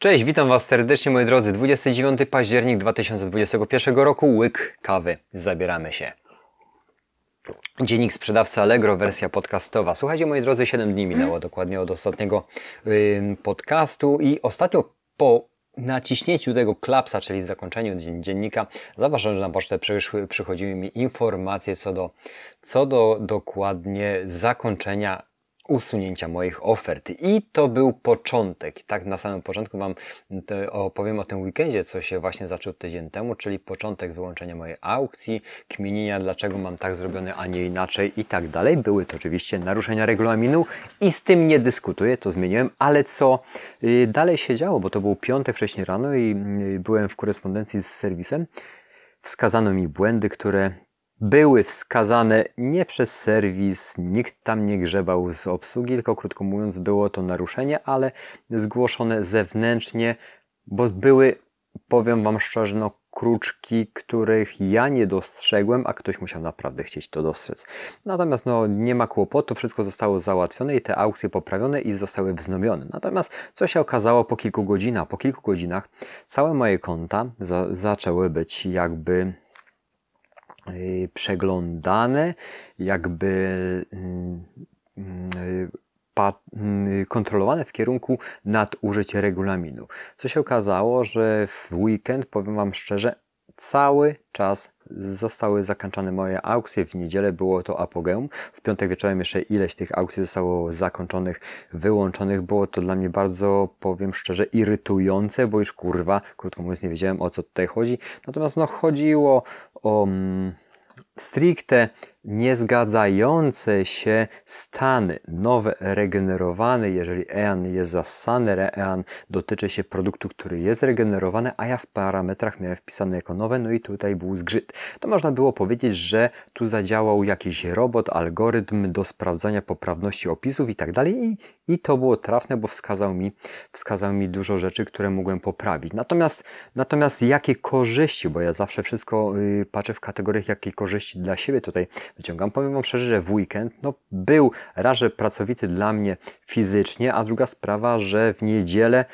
Cześć, witam Was serdecznie moi drodzy. 29 październik 2021 roku, łyk kawy. Zabieramy się. Dziennik sprzedawcy Allegro, wersja podcastowa. Słuchajcie moi drodzy, 7 dni minęło dokładnie od ostatniego yy, podcastu i ostatnio po naciśnięciu tego klapsa, czyli zakończeniu dziennika, zauważyłem, że na pocztę przyszły, przychodziły mi informacje co do, co do dokładnie zakończenia usunięcia moich ofert. I to był początek. Tak na samym początku Wam opowiem o tym weekendzie, co się właśnie zaczął tydzień temu, czyli początek wyłączenia mojej aukcji, kminienia, dlaczego mam tak zrobione, a nie inaczej i tak dalej. Były to oczywiście naruszenia regulaminu i z tym nie dyskutuję, to zmieniłem, ale co y, dalej się działo, bo to był piątek wcześniej rano i y, byłem w korespondencji z serwisem. Wskazano mi błędy, które były wskazane nie przez serwis, nikt tam nie grzebał z obsługi, tylko krótko mówiąc było to naruszenie, ale zgłoszone zewnętrznie, bo były, powiem Wam szczerze, no kruczki, których ja nie dostrzegłem, a ktoś musiał naprawdę chcieć to dostrzec. Natomiast no, nie ma kłopotu, wszystko zostało załatwione i te aukcje poprawione i zostały wznowione. Natomiast co się okazało po kilku godzinach? Po kilku godzinach całe moje konta za zaczęły być jakby przeglądane, jakby y, y, kontrolowane w kierunku nadużyć regulaminu. Co się okazało, że w weekend, powiem Wam szczerze, cały czas zostały zakończone moje aukcje. W niedzielę było to apogeum. W piątek wieczorem jeszcze ileś tych aukcji zostało zakończonych, wyłączonych. Było to dla mnie bardzo, powiem szczerze, irytujące, bo już kurwa, krótko mówiąc, nie wiedziałem o co tutaj chodzi. Natomiast no chodziło um, strikte niezgadzające się stany, nowe, regenerowane, jeżeli EAN jest zasany, EAN dotyczy się produktu, który jest regenerowany, a ja w parametrach miałem wpisane jako nowe, no i tutaj był zgrzyt. To można było powiedzieć, że tu zadziałał jakiś robot, algorytm do sprawdzania poprawności opisów i tak dalej i, i to było trafne, bo wskazał mi, wskazał mi dużo rzeczy, które mogłem poprawić. Natomiast, natomiast jakie korzyści, bo ja zawsze wszystko yy, patrzę w kategoriach, jakie korzyści dla siebie tutaj wyciągam. Powiem szczerze, że w weekend no, był raz, że pracowity dla mnie fizycznie, a druga sprawa, że w niedzielę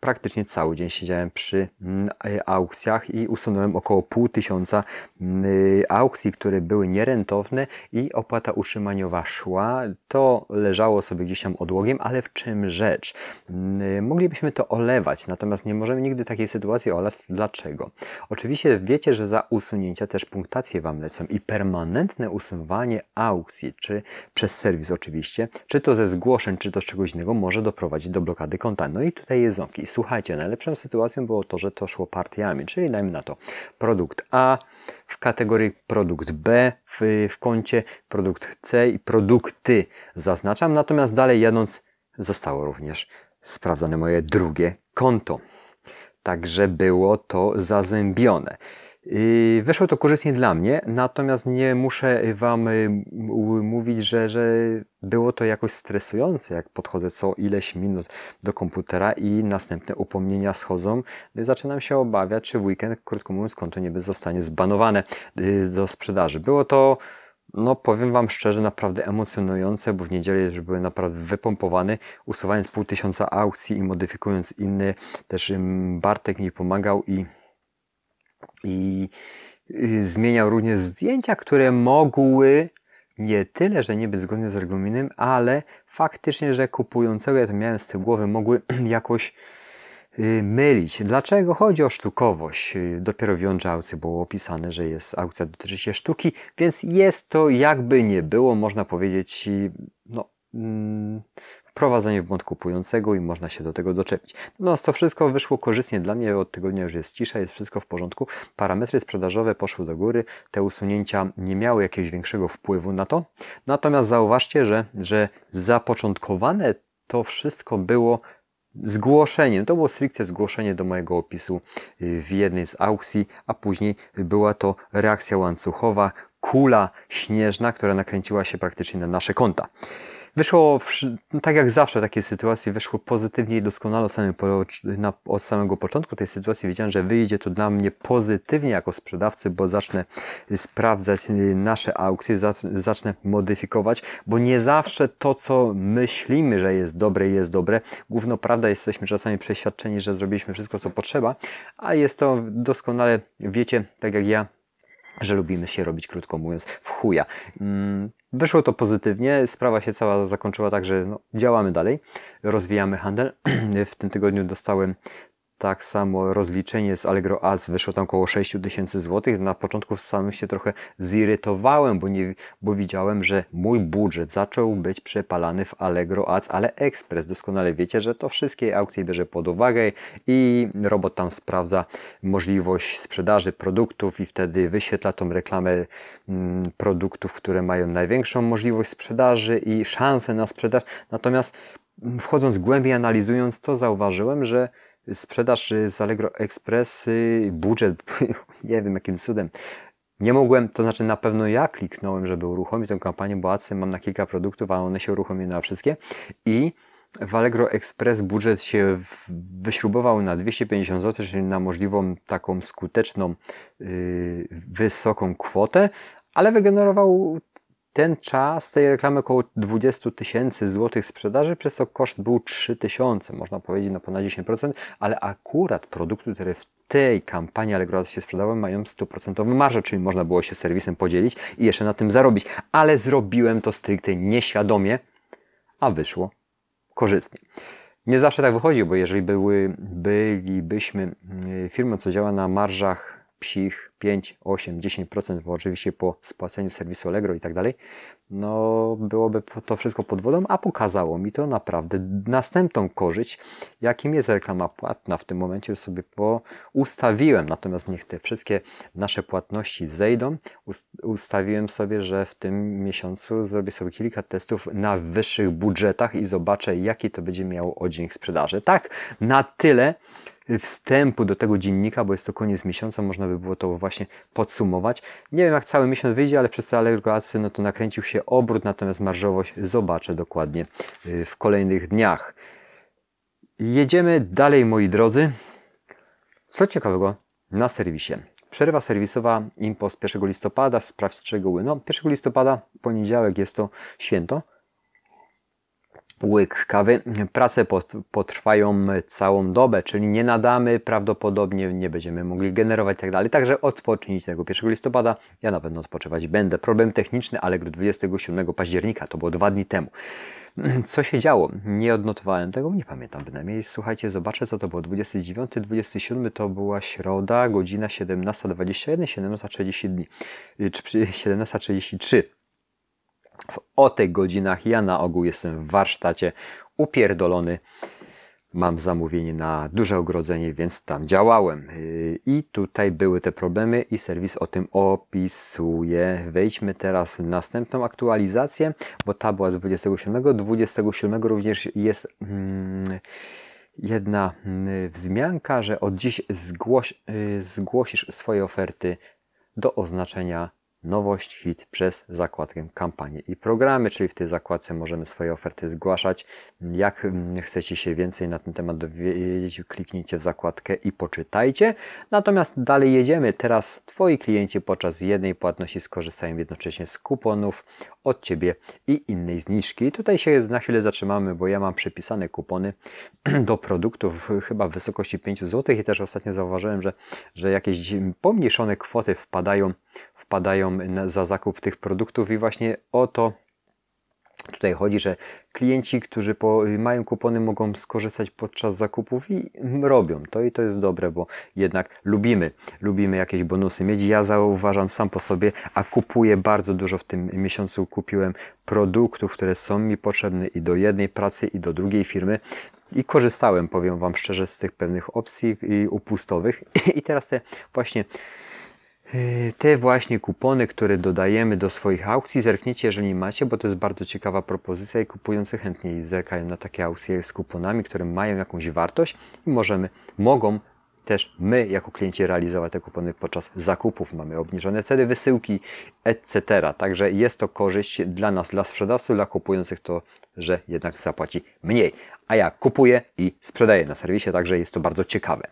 praktycznie cały dzień siedziałem przy mm, e, aukcjach i usunąłem około pół tysiąca mm, e, aukcji, które były nierentowne i opłata utrzymaniowa szła. To leżało sobie gdzieś tam odłogiem, ale w czym rzecz? Mm, e, moglibyśmy to olewać, natomiast nie możemy nigdy takiej sytuacji olać. Dlaczego? Oczywiście wiecie, że za usunięcia też punktacje Wam lecą i permanentne usuwanie aukcji, czy przez serwis oczywiście, czy to ze zgłoszeń, czy to z czegoś innego, może doprowadzić do blokady konta. No i tutaj jest ząbki słuchajcie, najlepszą sytuacją było to, że to szło partiami, czyli dajmy na to produkt A w kategorii produkt B w, w produkt C i produkty zaznaczam, natomiast dalej jadąc zostało również sprawdzone moje drugie konto. Także było to zazębione. Wyszło to korzystnie dla mnie, natomiast nie muszę Wam y, mówić, że, że było to jakoś stresujące, jak podchodzę co ileś minut do komputera i następne upomnienia schodzą. Zaczynam się obawiać, czy w weekend, krótko mówiąc, konto nie zostanie zbanowane y, do sprzedaży. Było to no powiem Wam szczerze, naprawdę emocjonujące, bo w niedzielę już byłem naprawdę wypompowany, usuwając pół tysiąca aukcji i modyfikując inne. Też Bartek mi pomagał i i y, zmieniał również zdjęcia, które mogły nie tyle, że nie być zgodne z regulaminem, ale faktycznie, że kupującego, ja to miałem z tyłu głowy, mogły jakoś y, mylić. Dlaczego? Chodzi o sztukowość. Y, dopiero w aukcji było opisane, że jest aukcja dotyczy się sztuki, więc jest to jakby nie było, można powiedzieć, no, mm, wprowadzenie w błąd kupującego i można się do tego doczepić. Natomiast to wszystko wyszło korzystnie dla mnie, od tygodnia już jest cisza, jest wszystko w porządku. Parametry sprzedażowe poszły do góry, te usunięcia nie miały jakiegoś większego wpływu na to. Natomiast zauważcie, że, że zapoczątkowane to wszystko było zgłoszeniem. To było stricte zgłoszenie do mojego opisu y, w jednej z aukcji, a później była to reakcja łańcuchowa, kula śnieżna, która nakręciła się praktycznie na nasze konta. Wyszło, w, tak jak zawsze w takiej sytuacji, wyszło pozytywnie i doskonale od samego, początku tej sytuacji. Wiedziałem, że wyjdzie to dla mnie pozytywnie jako sprzedawcy, bo zacznę sprawdzać nasze aukcje, zacznę modyfikować, bo nie zawsze to, co myślimy, że jest dobre, jest dobre. Główno prawda, jesteśmy czasami przeświadczeni, że zrobiliśmy wszystko, co potrzeba, a jest to doskonale, wiecie, tak jak ja, że lubimy się robić, krótko mówiąc, w chuja. Mm, wyszło to pozytywnie, sprawa się cała zakończyła tak, że no, działamy dalej, rozwijamy handel. W tym tygodniu dostałem tak samo rozliczenie z Allegro Ads wyszło tam około 6 tysięcy złotych. Na początku sam się trochę zirytowałem, bo, nie, bo widziałem, że mój budżet zaczął być przepalany w Allegro Ads, ale Express doskonale wiecie, że to wszystkie aukcje bierze pod uwagę i robot tam sprawdza możliwość sprzedaży produktów i wtedy wyświetla tą reklamę mm, produktów, które mają największą możliwość sprzedaży i szansę na sprzedaż. Natomiast mm, wchodząc głębiej, analizując to, zauważyłem, że sprzedaż z Allegro Express, budżet, nie wiem jakim cudem. Nie mogłem, to znaczy na pewno ja kliknąłem, żeby uruchomić tę kampanię, bo AdSense mam na kilka produktów, a one się uruchomiły na wszystkie i w Allegro Express budżet się wyśrubował na 250 zł, czyli na możliwą taką skuteczną, yy, wysoką kwotę, ale wygenerował ten czas tej reklamy około 20 tysięcy złotych sprzedaży, przez co koszt był 3 tysiące, można powiedzieć na ponad 10%, ale akurat produkty, które w tej kampanii Allegro się sprzedały, mają 100% marżę, czyli można było się serwisem podzielić i jeszcze na tym zarobić, ale zrobiłem to stricte nieświadomie, a wyszło korzystnie. Nie zawsze tak wychodzi, bo jeżeli były, bylibyśmy y, firmą, co działa na marżach psich 5, 8, 10%, bo oczywiście po spłaceniu serwisu Allegro i tak dalej, no byłoby to wszystko pod wodą, a pokazało mi to naprawdę następną korzyść, jakim jest reklama płatna. W tym momencie już sobie ustawiłem, natomiast niech te wszystkie nasze płatności zejdą. Ustawiłem sobie, że w tym miesiącu zrobię sobie kilka testów na wyższych budżetach i zobaczę, jaki to będzie miało oddźwięk sprzedaży. Tak, na tyle wstępu do tego dziennika, bo jest to koniec miesiąca, można by było to właśnie podsumować. Nie wiem jak cały miesiąc wyjdzie, ale przez alergoacy no to nakręcił się obrót, natomiast marżowość zobaczę dokładnie y, w kolejnych dniach. Jedziemy dalej moi drodzy. Co ciekawego na serwisie. Przerwa serwisowa Impost 1 listopada, sprawdź szczegóły. No, 1 listopada, poniedziałek jest to święto łyk kawy. Prace potrwają całą dobę, czyli nie nadamy, prawdopodobnie nie będziemy mogli generować i tak dalej. Także odpocznijcie tego 1 listopada. Ja na pewno odpoczywać będę. Problem techniczny, ale 27 października, to było dwa dni temu. Co się działo? Nie odnotowałem tego, nie pamiętam bynajmniej. Słuchajcie, zobaczę co to było. 29, 27 to była środa, godzina 17.21, 17.30 dni, 17.33 o tych godzinach ja na ogół jestem w warsztacie upierdolony. Mam zamówienie na duże ogrodzenie, więc tam działałem. I tutaj były te problemy i serwis o tym opisuje. Wejdźmy teraz w następną aktualizację, bo ta była z 27. 27 również jest hmm, jedna hmm, wzmianka, że od dziś zgłoś, y, zgłosisz swoje oferty do oznaczenia nowość, hit przez zakładkę kampanie i programy, czyli w tej zakładce możemy swoje oferty zgłaszać. Jak mm, chcecie się więcej na ten temat dowiedzieć, kliknijcie w zakładkę i poczytajcie. Natomiast dalej jedziemy. Teraz Twoi klienci podczas jednej płatności skorzystają jednocześnie z kuponów od Ciebie i innej zniżki. Tutaj się na chwilę zatrzymamy, bo ja mam przypisane kupony do produktów chyba w wysokości 5 zł i też ostatnio zauważyłem, że, że jakieś pomniejszone kwoty wpadają wpadają za zakup tych produktów i właśnie o to tutaj chodzi, że klienci, którzy po, mają kupony mogą skorzystać podczas zakupów i robią to i to jest dobre, bo jednak lubimy, lubimy jakieś bonusy mieć. Ja zauważam sam po sobie, a kupuję bardzo dużo w tym miesiącu. Kupiłem produktów, które są mi potrzebne i do jednej pracy i do drugiej firmy. I korzystałem, powiem Wam szczerze, z tych pewnych opcji upustowych. I teraz te właśnie te właśnie kupony, które dodajemy do swoich aukcji, zerknijcie, jeżeli macie, bo to jest bardzo ciekawa propozycja i kupujący chętnie zerkają na takie aukcje z kuponami, które mają jakąś wartość i możemy, mogą też my, jako klienci, realizować te kupony podczas zakupów. Mamy obniżone ceny wysyłki, etc. Także jest to korzyść dla nas, dla sprzedawców, dla kupujących to, że jednak zapłaci mniej. A ja kupuję i sprzedaję na serwisie, także jest to bardzo ciekawe.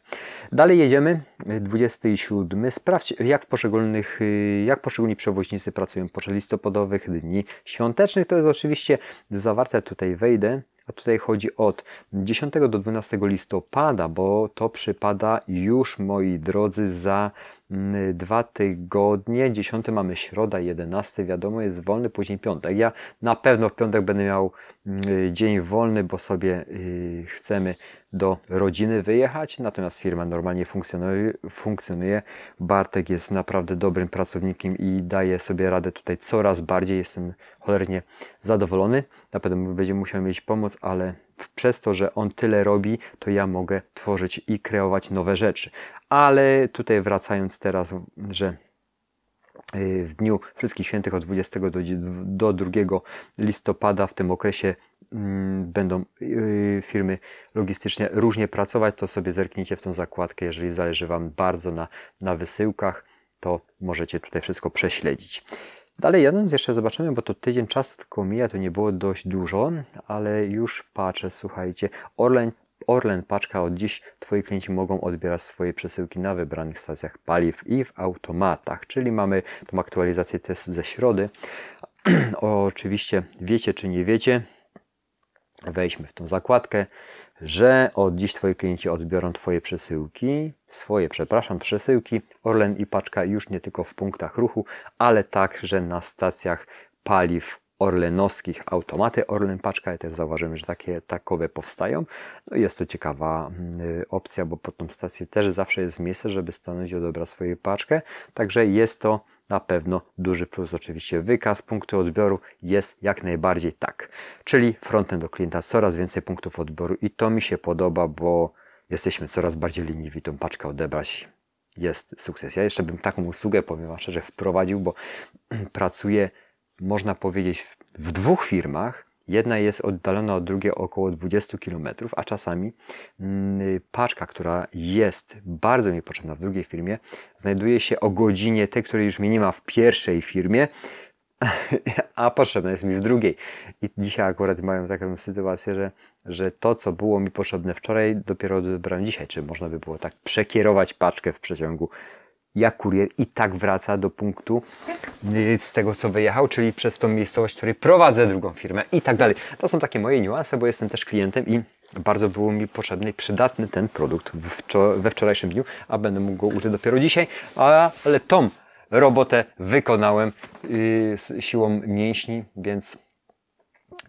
Dalej jedziemy. 27. Sprawdź, jak, poszczególnych, jak poszczególni przewoźnicy pracują podczas listopadowych dni świątecznych. To jest oczywiście zawarte, tutaj wejdę a tutaj chodzi od 10 do 12 listopada, bo to przypada już, moi drodzy, za dwa tygodnie. 10 mamy środa, 11 wiadomo jest wolny, później piątek. Ja na pewno w piątek będę miał mm, dzień wolny, bo sobie y, chcemy do rodziny wyjechać, natomiast firma normalnie funkcjonuje, funkcjonuje. Bartek jest naprawdę dobrym pracownikiem i daje sobie radę tutaj coraz bardziej. Jestem cholernie zadowolony. Na pewno będzie musiał mieć pomoc, ale przez to, że on tyle robi, to ja mogę tworzyć i kreować nowe rzeczy. Ale tutaj wracając teraz, że y, w dniu Wszystkich Świętych od 20 do, do 2 listopada w tym okresie Mm, będą y, firmy logistyczne różnie pracować, to sobie zerknijcie w tą zakładkę. Jeżeli zależy Wam bardzo na, na wysyłkach, to możecie tutaj wszystko prześledzić. Dalej jadąc jeszcze zobaczymy, bo to tydzień czasu tylko mija, to nie było dość dużo, ale już patrzę, słuchajcie, Orlen, Orlen paczka od dziś. Twoi klienci mogą odbierać swoje przesyłki na wybranych stacjach paliw i w automatach, czyli mamy tą aktualizację test ze środy. Oczywiście wiecie czy nie wiecie, wejdźmy w tą zakładkę, że od dziś Twoi klienci odbiorą Twoje przesyłki, swoje, przepraszam, przesyłki Orlen i paczka już nie tylko w punktach ruchu, ale także na stacjach paliw orlenowskich automaty Orlen Paczka i też zauważymy, że takie takowe powstają. No jest to ciekawa mm, opcja, bo pod tą stację też zawsze jest miejsce, żeby stanąć i odebrać swoją paczkę. Także jest to na pewno duży plus. Oczywiście wykaz punktu odbioru jest jak najbardziej tak. Czyli frontem do klienta coraz więcej punktów odbioru i to mi się podoba, bo jesteśmy coraz bardziej leniwi tą paczkę odebrać. Jest sukces. Ja jeszcze bym taką usługę, powiem szczerze, wprowadził, bo pracuję, można powiedzieć, w dwóch firmach, Jedna jest oddalona od drugiej około 20 km, a czasami mm, paczka, która jest bardzo mi potrzebna w drugiej firmie, znajduje się o godzinie tej, której już mi nie ma w pierwszej firmie, a potrzebna jest mi w drugiej. I dzisiaj akurat mają taką sytuację, że, że to, co było mi potrzebne wczoraj, dopiero odebrałem dzisiaj. Czy można by było tak przekierować paczkę w przeciągu jak kurier i tak wraca do punktu y, z tego, co wyjechał, czyli przez tą miejscowość, w której prowadzę drugą firmę i tak dalej. To są takie moje niuanse, bo jestem też klientem i bardzo było mi potrzebny i przydatny ten produkt we wczorajszym dniu, a będę mógł go użyć dopiero dzisiaj, ale tą robotę wykonałem yy, siłą mięśni, więc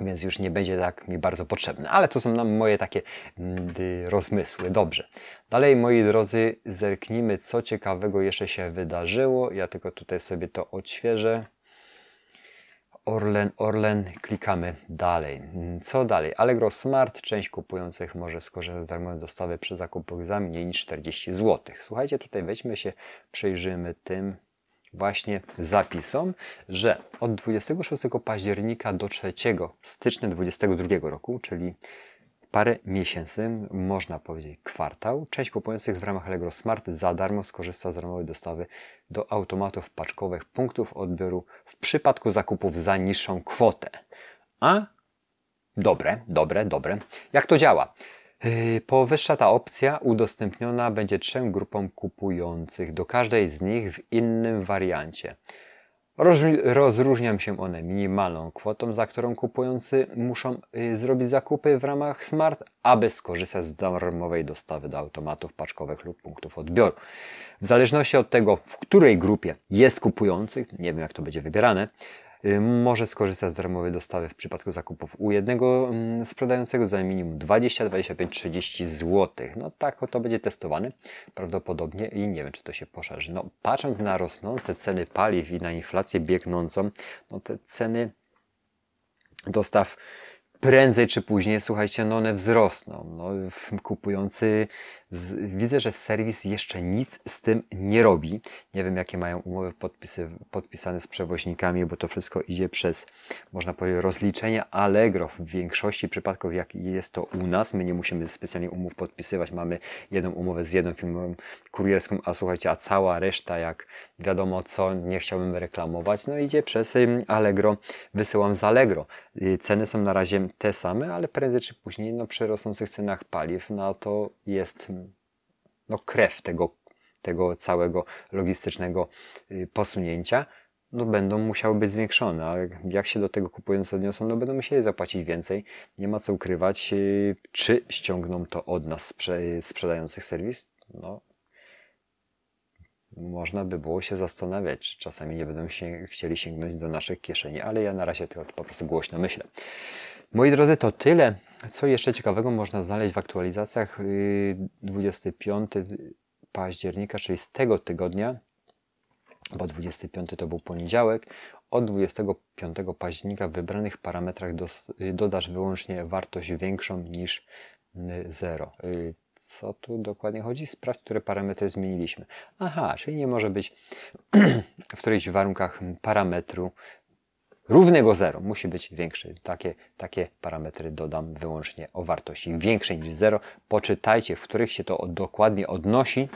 więc już nie będzie tak mi bardzo potrzebne. Ale to są nam moje takie mm, rozmysły. Dobrze. Dalej, moi drodzy, zerknijmy, co ciekawego jeszcze się wydarzyło. Ja tylko tutaj sobie to odświeżę. Orlen, Orlen, klikamy dalej. Co dalej? Allegro Smart, część kupujących może skorzystać z darmowej dostawy przy zakupach za mniej niż 40 zł. Słuchajcie, tutaj weźmy się, przejrzymy tym właśnie zapisom, że od 26 października do 3 stycznia 2022 roku, czyli parę miesięcy, można powiedzieć kwartał, część kupujących w ramach Allegro Smart za darmo skorzysta z darmowej dostawy do automatów paczkowych punktów odbioru w przypadku zakupów za niższą kwotę. A dobre, dobre, dobre. Jak to działa? Yy, powyższa ta opcja udostępniona będzie trzem grupom kupujących, do każdej z nich w innym wariancie. Rozróżniam się one minimalną kwotą, za którą kupujący muszą yy, zrobić zakupy w ramach Smart, aby skorzystać z darmowej dostawy do automatów paczkowych lub punktów odbioru. W zależności od tego, w której grupie jest kupujących, nie wiem jak to będzie wybierane, Y, może skorzystać z darmowej dostawy w przypadku zakupów u jednego mm, sprzedającego za minimum 20, 25, 30 zł. No tak to będzie testowany prawdopodobnie i nie wiem, czy to się poszerzy. No patrząc na rosnące ceny paliw i na inflację biegnącą, no te ceny dostaw prędzej czy później, słuchajcie, no one wzrosną. No, kupujący, z, widzę, że serwis jeszcze nic z tym nie robi. Nie wiem, jakie mają umowy podpisy, podpisane z przewoźnikami, bo to wszystko idzie przez, można powiedzieć, rozliczenie Allegro w większości przypadków, jak jest to u nas. My nie musimy specjalnie umów podpisywać. Mamy jedną umowę z jedną firmą kurierską, a słuchajcie, a cała reszta, jak wiadomo co, nie chciałbym reklamować, no idzie przez Allegro, wysyłam z Allegro. Y, ceny są na razie te same, ale prędzej czy później no, przy rosnących cenach paliw no, to jest no, krew tego, tego całego logistycznego y, posunięcia no będą musiały być zwiększone, ale jak się do tego kupujący odniosą, no będą musieli zapłacić więcej. Nie ma co ukrywać, y, czy ściągną to od nas sprze sprzedających serwis. No, można by było się zastanawiać, czy czasami nie będą się, chcieli sięgnąć do naszych kieszeni, ale ja na razie tylko po prostu głośno myślę. Moi drodzy, to tyle. Co jeszcze ciekawego można znaleźć w aktualizacjach 25 y, października, czyli z tego tygodnia, bo 25 to był poniedziałek. Od 25 października w wybranych parametrach dodasz wyłącznie wartość większą niż 0. Y, co tu dokładnie chodzi? Sprawdź, które parametry zmieniliśmy. Aha, czyli nie może być w którychś warunkach parametru równego 0. Musi być większy. Takie, takie parametry dodam wyłącznie o wartości większej niż 0. Poczytajcie, w których się to dokładnie odnosi,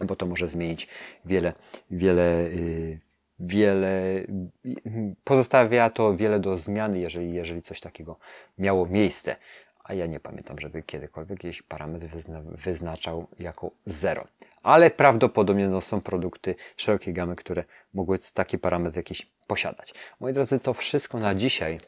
bo to może zmienić wiele, wiele, yy, wiele, pozostawia to wiele do zmiany, jeżeli, jeżeli coś takiego miało miejsce a ja nie pamiętam, żeby kiedykolwiek jakiś parametr wyzna wyznaczał jako 0. Ale prawdopodobnie no, są produkty szerokiej gamy, które mogły taki parametr jakiś posiadać. Moi drodzy, to wszystko na dzisiaj.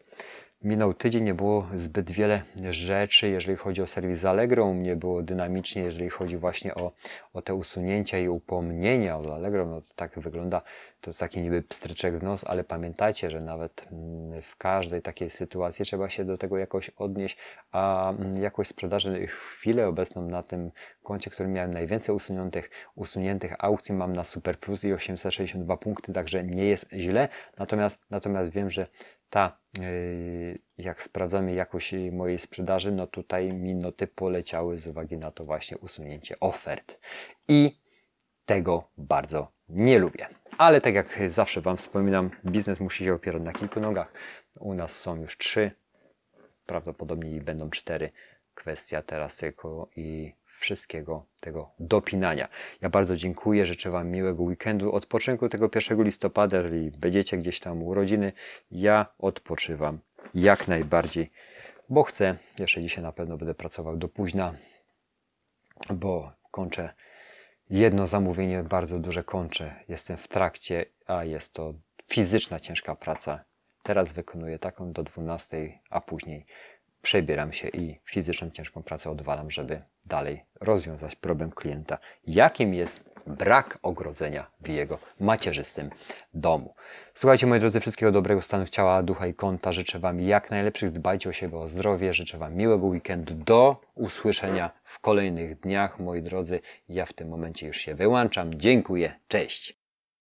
Minął tydzień, nie było zbyt wiele rzeczy, jeżeli chodzi o serwis Allegro. U mnie było dynamicznie, jeżeli chodzi właśnie o, o te usunięcia i upomnienia od Allegro. No to tak wygląda, to taki niby pstryczek w nos, ale pamiętajcie, że nawet mm, w każdej takiej sytuacji trzeba się do tego jakoś odnieść, a mm, jakość sprzedaży chwilę obecną na tym koncie, którym miałem najwięcej usuniętych, usuniętych aukcji mam na Super Plus i 862 punkty, także nie jest źle. Natomiast, natomiast wiem, że ta, y, jak sprawdzamy jakość mojej sprzedaży, no tutaj minuty poleciały z uwagi na to właśnie usunięcie ofert. I tego bardzo nie lubię. Ale tak jak zawsze Wam wspominam, biznes musi się opierać na kilku nogach. U nas są już trzy, prawdopodobnie będą cztery. Kwestia teraz tylko i wszystkiego tego dopinania. Ja bardzo dziękuję, życzę Wam miłego weekendu, odpoczynku tego 1 listopada, jeżeli będziecie gdzieś tam u rodziny, ja odpoczywam jak najbardziej, bo chcę, jeszcze dzisiaj na pewno będę pracował do późna, bo kończę jedno zamówienie, bardzo duże kończę, jestem w trakcie, a jest to fizyczna ciężka praca. Teraz wykonuję taką do 12, a później przebieram się i fizyczną ciężką pracę odwalam, żeby dalej rozwiązać problem klienta, jakim jest brak ogrodzenia w jego macierzystym domu. Słuchajcie, moi drodzy, wszystkiego dobrego stanu ciała, ducha i konta. Życzę Wam jak najlepszych, dbajcie o siebie, o zdrowie. Życzę Wam miłego weekendu. Do usłyszenia w kolejnych dniach, moi drodzy. Ja w tym momencie już się wyłączam. Dziękuję, cześć.